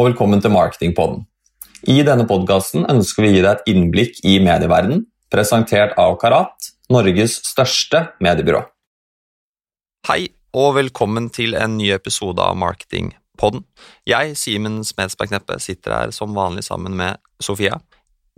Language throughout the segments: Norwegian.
Og velkommen til Marketingpodden. I denne podkasten ønsker vi å gi deg et innblikk i medieverdenen, presentert av Karat, Norges største mediebyrå. Hei, og velkommen til en ny episode av Marketingpodden. Jeg, Simen Smedsberg Kneppe, sitter her som vanlig sammen med Sofia.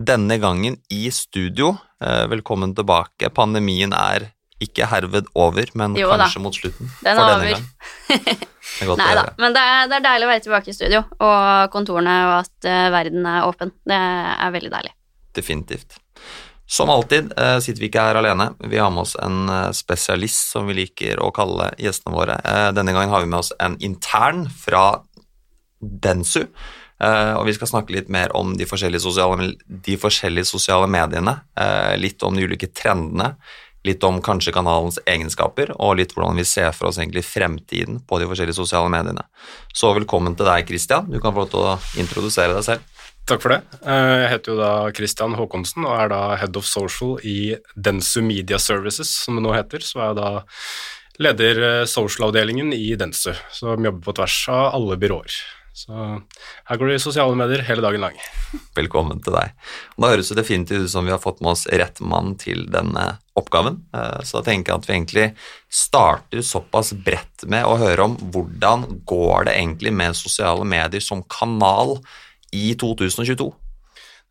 Denne gangen i studio. Eh, velkommen tilbake. Pandemien er ikke herved over, men Jo kanskje da. mot slutten. Den for denne gang. Nei da, men det er, det er deilig å være tilbake i studio, og kontorene og at uh, verden er åpen. Det er veldig deilig. Definitivt. Som alltid uh, sitter vi ikke her alene. Vi har med oss en eh, spesialist, som vi liker å kalle gjestene våre. Uh, Denne gangen har vi med oss en intern fra Densu. Uh, Og vi skal snakke litt mer om de forskjellige sosiale, de forskjellige sosiale mediene. Uh, Litt om de ulike trendene. Litt om kanskje kanalens egenskaper, og litt hvordan vi ser for oss egentlig fremtiden på de forskjellige sosiale mediene. Så velkommen til deg, Christian. Du kan få lov til å introdusere deg selv. Takk for det. Eh, Jeg heter jo da Christian Håkonsen og er da Head of Social i Densu Media Services, som det nå heter. Så er jeg da leder eh, social-avdelingen i Densu, som jobber på tvers av alle byråer. Så her går det i sosiale medier hele dagen lang. Velkommen til deg. Og Da høres det definitivt ut som vi har fått med oss rett mann til denne oppgaven. Eh, Så da tenker jeg at vi egentlig starter såpass bredt med å høre om hvordan går det egentlig med sosiale medier som kanal i 2022.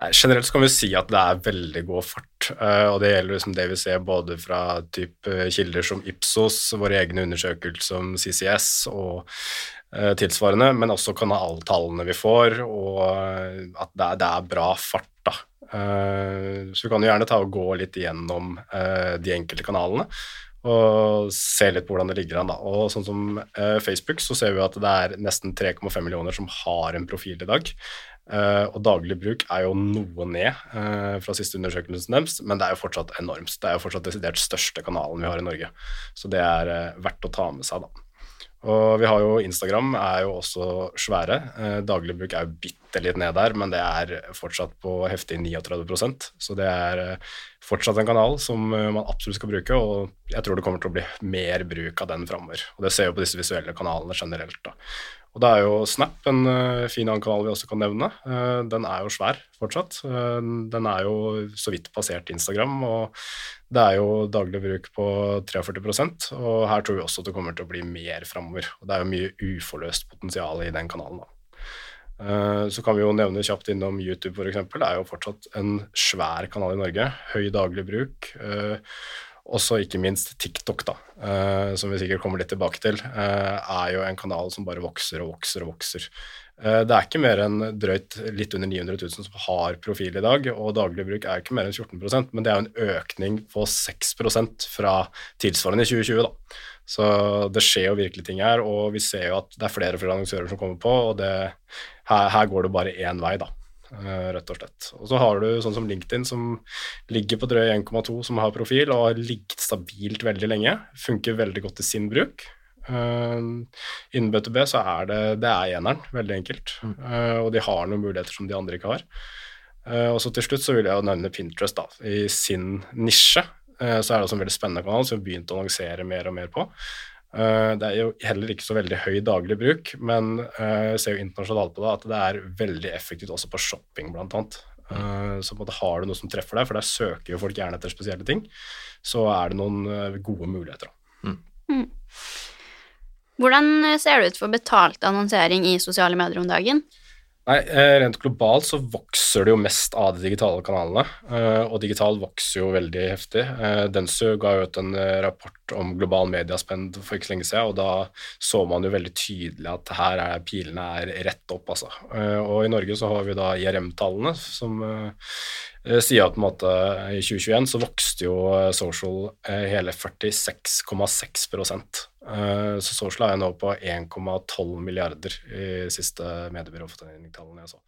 Nei, generelt så kan vi si at det er veldig god fart, eh, og det gjelder liksom det vi ser både fra typ eh, kilder som Ipsos, våre egne undersøkelser som CCS og tilsvarende, men også kanaltallene vi får, og eh, at det er, det er bra fart, da. Eh, så vi kan jo gjerne ta og gå litt igjennom eh, de enkelte kanalene og se litt på hvordan det ligger an. da. Og sånn som eh, Facebook, så ser vi at det er nesten 3,5 millioner som har en profil i dag. Uh, og daglig bruk er jo noe ned uh, fra siste undersøkelsen deres, men det er jo fortsatt enormt. Det er jo fortsatt desidert største kanalen vi har i Norge, så det er uh, verdt å ta med seg, da. Og vi har jo Instagram, er jo også svære. Eh, daglig er jo bitte litt ned der, men det er fortsatt på heftig 39% så det er eh, fortsatt en kanal som eh, man absolutt skal bruke, og jeg tror det kommer til å bli mer bruk av den framover. Og det ser vi på disse visuelle kanalene generelt, da. Og da er jo Snap en uh, fin annen kanal vi også kan nevne. Eh, den er jo svær fortsatt. Eh, den er jo så vidt passert Instagram, og det er jo daglig bruk på 43% og her tror vi også at det kommer til å bli mer framover. Og det er jo mye uforløst potensial i den kanalen, da. Eh, Så kan vi jo nevne kjapt innom YouTube, f.eks. Det er jo fortsatt en svær kanal i Norge. Høy daglig bruk. eh, Også ikke minst TikTok, da, eh, som vi sikkert kommer litt tilbake til, er jo en kanal som bare vokser og vokser og vokser. Eh, Det er ikke mer enn drøyt litt under 900 000 som har profil i dag, og daglig bruk er ikke mer enn 14% men det er en økning på 6 fra tilsvarende i 2020. da. Så det skjer jo virkelig ting her, og vi ser jo at det er flere og flere annonsører som kommer på, og det, her, her går det bare én vei, da. eh, Rett og slett. Og så har du sånn som LinkedIn, som ligger på drøye 1,2, som har profil, og har ligget stabilt veldig lenge. Funker veldig godt i sin bruk. Uh, innen B2B så er det, det er eneren, veldig enkelt. Eh, og de har noen muligheter som de andre ikke har. Eh, og så til slutt så vil jeg jo nevne Pinterest da, i sin nisje. eh, så er det også en veldig spennende kanal som vi har begynt å annonsere mer og mer på. Eh, det er jo heller ikke så veldig høy daglig bruk, men eh, jeg ser jo internasjonalt på det at det er veldig effektivt også på shopping, blant annet. Eh, så på en måte har du noe som treffer deg, for der søker jo folk gjerne etter spesielle ting, så er det noen gode muligheter. da. Hvordan ser det ut for betalt annonsering i sosiale medier om dagen? Nei, eh, Rent globalt så vokser det jo mest av de digitale kanalene, eh, og digital vokser jo veldig heftig. Eh, ga ut en eh, rapport om global mediaspend for ikke lenge siden, og da så man jo veldig tydelig at her er pilene er rett opp, altså. Eh, Og i Norge så har vi da IRM-tallene som eh, eh, sier at på en måte i 2021 så vokste jo eh, social eh, hele 46,6 Eh, Så social er nå på 1,12 milliarder i siste mediebyråfortellingstallene jeg så.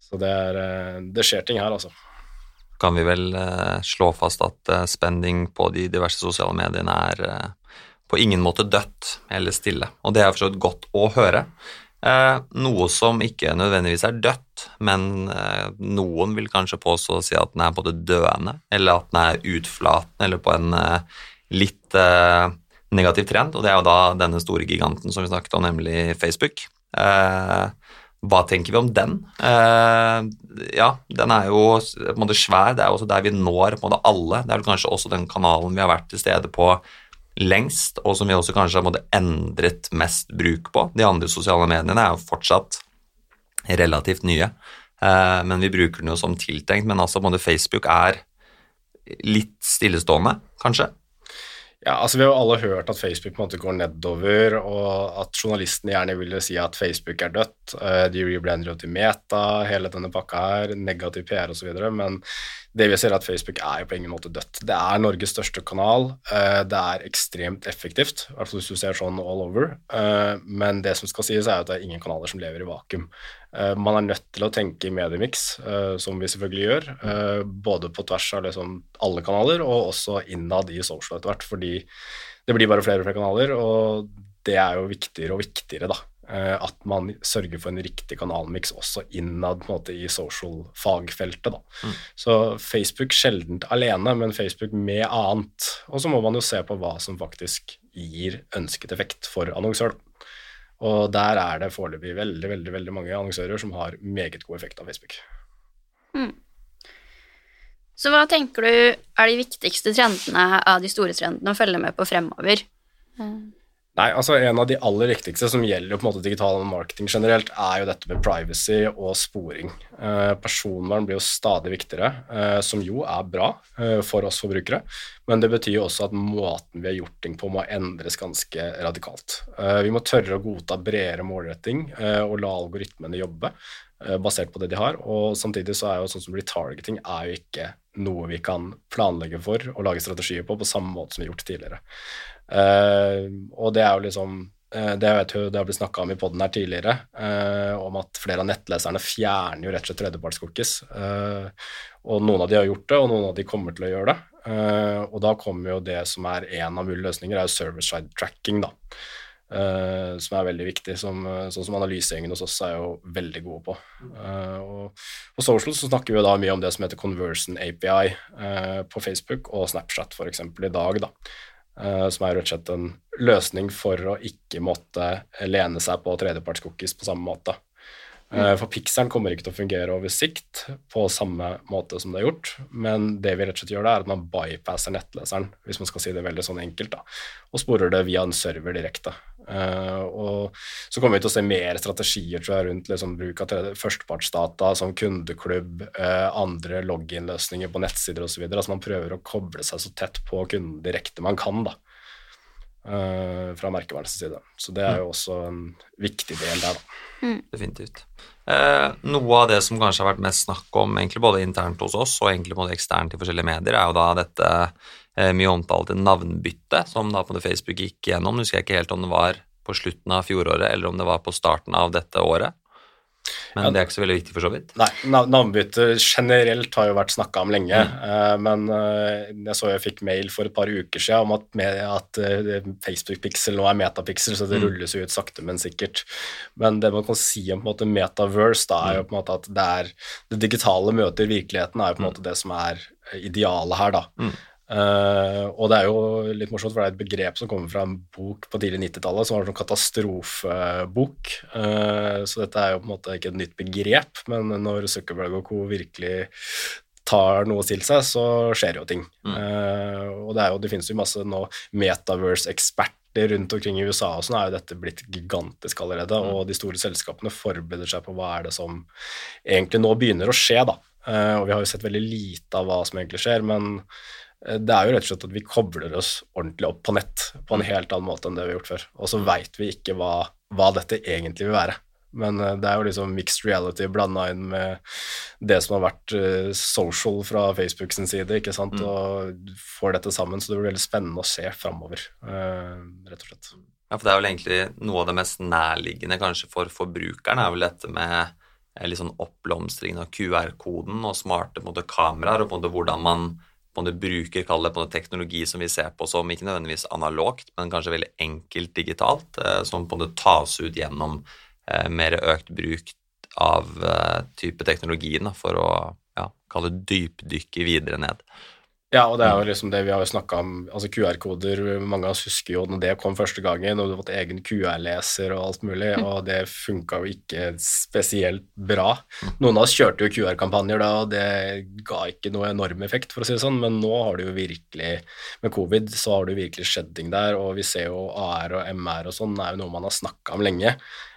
Så det, er, eh, det skjer ting her, altså. Kan vi vel eh, slå fast at eh, spending på de diverse sosiale mediene er eh, på ingen måte dødt eller stille, og det er for så vidt godt å høre. Eh, noe som ikke nødvendigvis er dødt, men eh, noen vil kanskje påstå å si at den er både døende, eller at den er utflatende, eller på en eh, litt negativ trend, og det er jo da denne store giganten som vi snakket om, nemlig Facebook. Hva tenker vi om den? Ja, den er jo på en måte svær. Det er jo også der vi når på en måte alle. Det er vel kanskje også den kanalen vi har vært til stede på lengst, og som vi også kanskje har endret mest bruk på. De andre sosiale mediene er jo fortsatt relativt nye, eh, men vi bruker den jo som tiltenkt. Men altså, Facebook er litt stillestående, kanskje. Ja, altså Vi har jo alle hørt at Facebook på en måte går nedover, og at journalistene gjerne ville si at Facebook er dødt. Eh, de rebrander jo til Meta, hele denne pakka her, negativ PR osv. Men det vi ser er at Facebook er jo på ingen måte dødt. Det er Norges største kanal. Eh, det er ekstremt effektivt, i hvert fall hvis du ser sånn all over. Eh, men det som skal sies, er at det er ingen kanaler som lever i vakuum. Eh, man er nødt til å tenke i mediemix, uh, som vi selvfølgelig gjør, både på tvers av liksom alle kanaler og også innad i social etter hvert, fordi det blir bare flere og flere kanaler, og det er jo viktigere og viktigere, da. Uh, at man sørger for en riktig kanalmiks også innad på en måte, i social-fagfeltet. Mm. Så Facebook sjeldent alene, men Facebook med annet. Og så må man jo se på hva som faktisk gir ønsket effekt for annonsør. Og der er det foreløpig veldig, veldig, veldig mange annonsører som har meget god effekt av Facebook. Mm. Så hva tenker du er de viktigste trendene av de store trendene å følge med på fremover? Mm. Nei, altså En av de aller viktigste som gjelder på en måte digital marketing generelt, er jo dette med privacy og sporing. Eh, personvern blir jo stadig viktigere, eh, som jo er bra eh, for oss forbrukere. Men det betyr jo også at måten vi har gjort ting på, må endres ganske radikalt. Eh, vi må tørre å godta bredere målretting eh, og la algoritmene jobbe eh, basert på det de har. Og samtidig så er jo sånn som retargeting er jo ikke noe vi kan planlegge for og lage strategier på på samme måte som vi har gjort tidligere. Uh, og det er jo liksom uh, det, vet det har blitt snakka om i poden her tidligere, uh, om at flere av nettleserne fjerner jo rett og slett tredjepartscookies. og noen av de har gjort det, og noen av de kommer til å gjøre det. og da kommer jo det som er en av mulige løsninger, er jo service side tracking, da. Uh, som er veldig viktig, som, sånn som analysegjengen hos oss er jo veldig gode på. Uh, og På social så snakker vi jo da mye om det som heter Conversion API uh, på Facebook og Snapchat f.eks. i dag. da. Som er rett og slett en løsning for å ikke måtte lene seg på tredjepartscookies på samme måte. Uh, for Pixelen kommer ikke til å fungere over sikt på samme måte som det er gjort, men det vi rett og slett gjør da, er at man bypasser nettleseren, hvis man skal si det veldig sånn enkelt, da, og sporer det via en server direkte. Uh, og så kommer vi til å se mer strategier tror jeg, rundt liksom, bruk av førstepartsdata som kundeklubb, uh, andre login-løsninger på nettsider osv. Altså man prøver å koble seg så tett på kunden direkte man kan da, uh, fra merkevernets side. Så det er jo også en viktig del der. da. Mm. Definitivt. noe av det som kanskje har vært mest snakk om egentlig både internt hos oss og egentlig både eksternt i forskjellige medier, er jo da dette mye omtalte navnbytte, som da på Facebook gikk gjennom. Husker jeg ikke helt om det var på slutten av fjoråret eller om det var på starten av dette året. Men ja, det er ikke så veldig viktig for så vidt. Nei, navnbytte generelt har jo vært snakka om lenge. Mm. Uh, men uh, jeg så jeg fikk mail for et par uker siden om at, med, at uh, Facebook-pixel nå er metapixel, så det mm. rulles jo ut sakte, men sikkert. Men det man kan si om på en måte metaverse, da, er jo på en måte at det, er, det digitale møter virkeligheten, er jo på en mm. måte det som er idealet her, da. Mm. Uh, og det er jo litt morsomt, for det er et begrep som kommer fra en bok på tidlig 90-tallet som var en sånn katastrofebok. Uh, så dette er jo på en måte ikke et nytt begrep, men når Zuckerberg og co. virkelig tar noe til seg, så skjer jo ting. Mm. Uh, og det, er jo, det finnes jo masse nå metaverse-eksperter rundt omkring i USA, og sånn er jo dette blitt gigantisk allerede. Mm. Og de store selskapene forbereder seg på hva er det som egentlig nå begynner å skje, da. og vi har jo sett veldig lite av hva som egentlig skjer, men det er jo rett og slett at vi kobler oss ordentlig opp på nett på en mm. helt annen måte enn det vi har gjort før. Og så veit vi ikke hva, hva, dette egentlig vil være. Men eh, det er jo liksom mixed reality blanda inn med det som har vært uh, social fra Facebook sin side, ikke sant, mm. og får dette sammen. Så det blir veldig spennende å se framover, rett og slett. Ja, for det er vel egentlig noe av det mest nærliggende kanskje for forbrukeren, er vel dette med litt sånn oppblomstringen av QR-koden og smarte måte, kameraer, og på en måte hvordan man måte, bruker kall det, teknologi som vi ser på som ikke nødvendigvis analogt, men kanskje veldig enkelt digitalt, eh, som på en måte tas ut gjennom eh, mer økt bruk av eh, type teknologi for å ja, kalle det dypdykke videre ned. Ja, og det er jo liksom det vi har jo snakka om, altså QR-koder. Mange av oss husker jo når det kom første gangen, og du har fått egen QR-leser og alt mulig, Mm. og det funka jo ikke spesielt bra. Noen av oss kjørte jo QR-kampanjer da, og det ga ikke noe enorm effekt, for å si det sånn, men nå har det jo virkelig, med covid, så har det jo virkelig skjedd ting der, og vi ser jo AR og MR og sånn er jo noe man har snakka om lenge,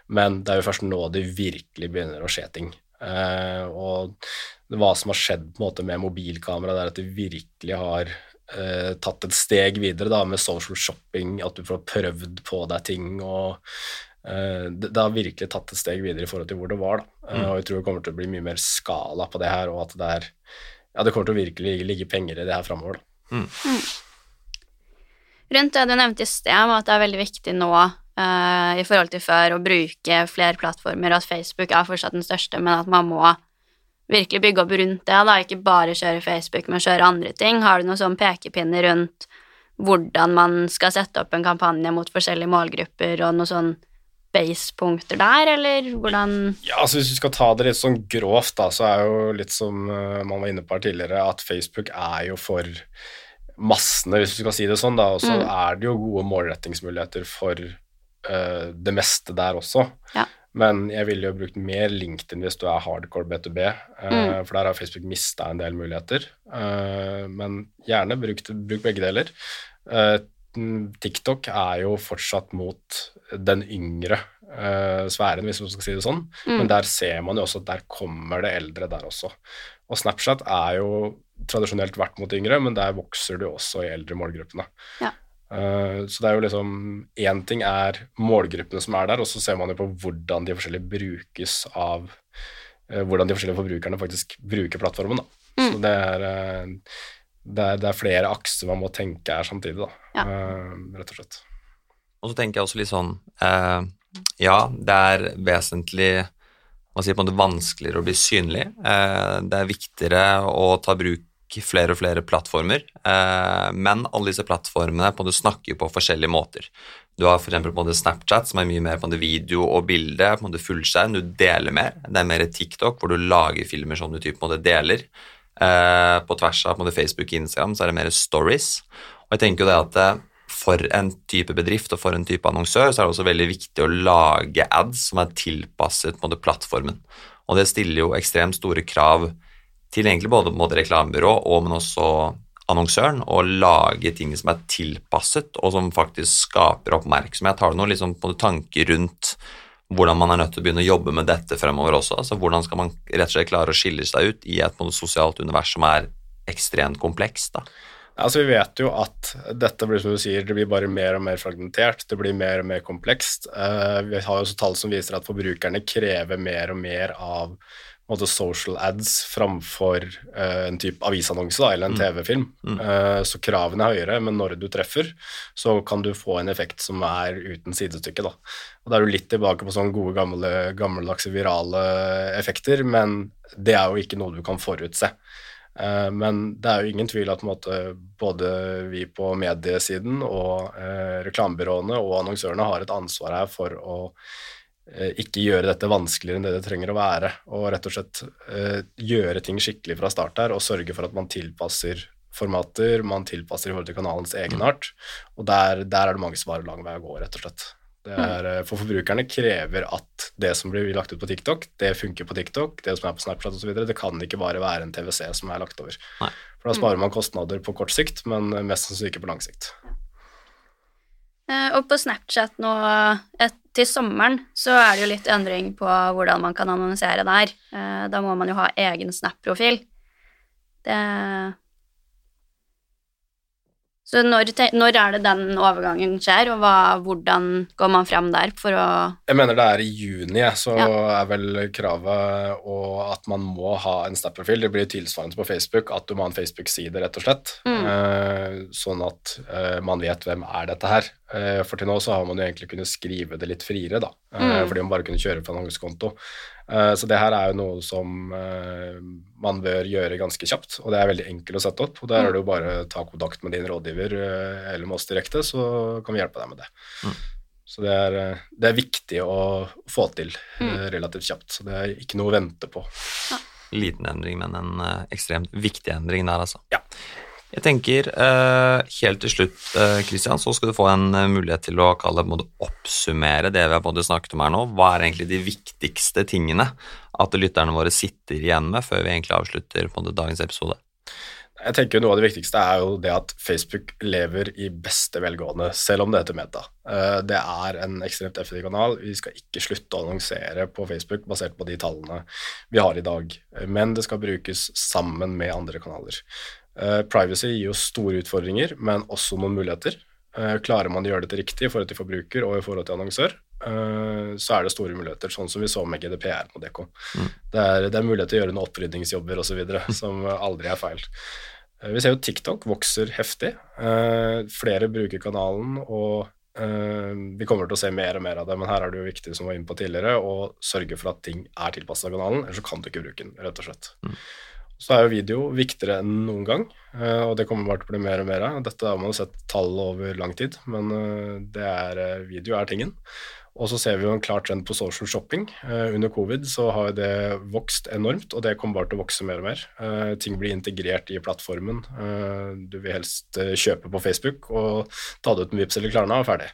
men det er jo først nå det virkelig begynner å skje ting. Eh, og hva som har skjedd på en måte med mobilkamera, det er at det virkelig har eh, tatt et steg videre da, med social shopping, at du får prøvd på deg ting. og eh, det, det har virkelig tatt et steg videre i forhold til hvor det var. Da. Eh, og jeg tror det kommer til å bli mye mer skala på det her, og at det er ja, det kommer til å virkelig ligge penger i det her framover. Rundt det du nevnte i sted, om at det er veldig viktig nå eh, i forhold til før å bruke flere plattformer, at Facebook er fortsatt den største, men at man må virkelig bygge opp rundt det, da, ikke bare kjøre Facebook, men kjøre andre ting. Har du noen sånn pekepinner rundt hvordan man skal sette opp en kampanje mot forskjellige målgrupper, og noen sånn base-punkter der, eller hvordan Ja, altså Hvis vi skal ta det litt sånn grovt, da, så er jo litt som eh, man var inne på her tidligere, at Facebook er jo for massene, hvis du skal si det sånn, da, og så Mm. er det jo gode målrettingsmuligheter for eh, det meste der også. Ja. Men jeg ville jo brukt mer LinkedIn hvis du er hardcore B2B, eh, for der har Facebook mista en del muligheter. Uh, men gjerne bruk, bruk begge deler. Mm, TikTok er jo fortsatt mot den yngre uh, sfæren, hvis man skal si det sånn. Mm. Men der ser man jo også at der kommer det eldre der også. Og Snapchat er jo tradisjonelt vært mot yngre, men der vokser du også i eldre målgruppene. Ja. Eh, så det er jo liksom Én ting er målgruppene som er der, og så ser man jo på hvordan de forskjellige brukes av eh, Hvordan de forskjellige forbrukerne faktisk bruker plattformen. da. Mm. Så det er, eh, det er, det er flere akser man må tenke her samtidig, da. Ja. Eh, rett og slett. Og så tenker jeg også litt sånn eh, Ja, det er vesentlig hva sier, på en måte vanskeligere å bli synlig. Eh, det er viktigere å ta bruk flere og flere plattformer, eh, men alle disse plattformene på snakker på forskjellige måter. Du har f.eks. Snapchat, som er mye mer på video og bilde, på fullskjerm, du deler mer. Det er mer TikTok, hvor du lager filmer som du typ, deler. Eh, på tvers av Facebook og Instagram så er det mer stories. Og jeg tenker jo det at eh, for en type bedrift og for en type annonsør så er det også veldig viktig å lage ads som er tilpasset måte, plattformen. Og det stiller jo ekstremt store krav til egentlig både både reklamebyrå og men også annonsøren å lage ting som er tilpasset, og som faktisk skaper oppmerksomhet. Har du noen liksom, tanker rundt hvordan man er nødt til å begynne å jobbe med dette fremover også? Altså, hvordan skal man rett og slett klare å skille seg ut i et måte, sosialt univers som er ekstremt komplekst? Altså, Vi vet jo at dette blir som du sier, det blir bare mer og mer fragmentert, det blir mer og mer komplekst. Uh, vi har jo også tall som viser at forbrukerne krever mer og mer av måte, social ads framfor uh, en type avisannonse da, eller en TV-film. Eh, så kravene er høyere, men når du treffer, så kan du få en effekt som er uten sidestykke. Da. Og Da er du litt tilbake på sånne gode, gamle, gammeldagse virale effekter, men det er jo ikke noe du kan forutse. Uh, Men det er jo ingen tvil at måte, både vi på mediesiden og reklamebyråene og annonsørene har et ansvar her for å ikke gjøre dette vanskeligere enn det det trenger å være, og rett og slett eh, gjøre ting skikkelig fra start her og sørge for at man tilpasser formater, man tilpasser i forhold til kanalens egenart, og der, der er det mange som har lang vei å gå, rett og slett. Det er, eh, for forbrukerne krever at det som blir lagt ut på TikTok, det funker på TikTok. Det som er på Snapchat osv. Det kan ikke bare være en TVC som er lagt over. Nei. For da sparer man kostnader på kort sikt, men mest sannsynlig ikke på lang sikt. Eh, Og på Snapchat nå et, til sommeren så er det jo litt endring på hvordan man kan annonsere der. Eh, Da må man jo ha egen Snap-profil. Det Så når, når er det den overgangen skjer, og hva, hvordan går man frem der for å Jeg mener det er i juni, så Ja. er vel kravet og at man må ha en Snap-profil. Det blir tilsvarende på Facebook, at du må ha en Facebook-side, rett og slett. Mm. Eh, sånn at eh, man vet hvem er dette her. Eh, for til nå så har man jo egentlig kunnet skrive det litt friere, da. Mm. Fordi man bare kunne kjøre på en annonsekonto. Eh, så det her er jo noe som eh, man bør gjøre ganske kjapt, og det er veldig enkelt å sette opp. Og der er det jo bare å ta kontakt med din rådgiver eh, eller med oss direkte, så kan vi hjelpe deg med det. Så det er, det er viktig å få til eh, relativt kjapt, så det er ikke noe å vente på. Liten endring, men en ekstremt viktig endring der, altså. Jeg tenker eh, helt til slutt, Kristian, Christian, så skal du få en eh, mulighet til å kalle, oppsummere det vi har både snakket om her nå. Hva er egentlig de viktigste tingene at lytterne våre sitter igjen med før vi egentlig avslutter på dagens episode? Jeg tenker Noe av det viktigste er jo det at Facebook lever i beste velgående, selv om det heter Meta. Det er en ekstremt effektiv kanal. Vi skal ikke slutte å annonsere på Facebook basert på de tallene vi har i dag, men det skal brukes sammen med andre kanaler. Uh, privacy gir jo store utfordringer, men også noen muligheter. Uh, klarer man å gjøre dette riktig i forhold til forbruker og i forhold til annonsør, uh, så er det store muligheter, sånn som vi så med GDPR på Deko. Mm. Det, er, det er mulighet til å gjøre noen opprydningsjobber osv. som aldri er feil. vi ser jo TikTok vokser heftig. flere bruker kanalen, og vi kommer til å se mer og mer av det, men her er det jo viktig, som var inne på tidligere, å sørge for at ting er tilpasset kanalen, ellers så kan du ikke bruke den, rett og slett. Mm så er jo video viktigere enn noen gang, eh, og det kommer bare til å bli mer og mer av. Dette har man sett tall over lang tid, men eh, det er, eh, video er tingen. Og så ser vi jo en klar trend på social shopping. Under covid så har det vokst enormt, og det kommer bare til å vokse mer og mer. Ting blir integrert i plattformen. Du vil helst kjøpe på Facebook og ta det ut med Vipps eller Klarna og ferdig.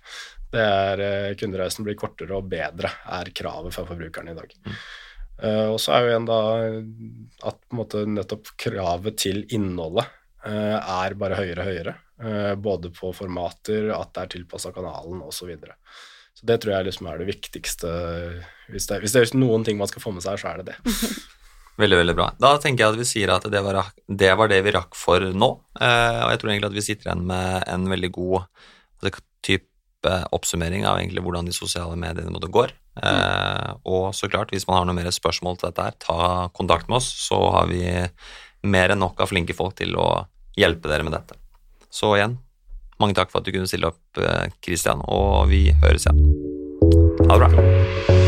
Det er Kundereisen blir kortere og bedre, er kravet fra forbrukerne i dag. Uh, og så er jo igjen da at på en måte nettopp kravet til innholdet uh, er bare høyere og høyere. Uh, både på formater, at det er tilpassa kanalen osv. Så, videre. så det tror jeg liksom er det viktigste. Hvis det, hvis det, er noen ting man skal få med seg, så er det det. Veldig, veldig bra. Da tenker jeg at vi sier at det var det, var det vi rakk for nå. og jeg tror egentlig at vi sitter igjen med en veldig god altså, type oppsummering av egentlig hvordan de sosiale mediene måtte går. Eh, og så klart, hvis man har noe mer spørsmål til dette, her, ta kontakt med oss, så har vi mer enn nok av flinke folk til å hjelpe dere med dette. Så igjen, mange takk for at du kunne stille opp, Kristian, eh, og vi høres igjen. Ha det bra.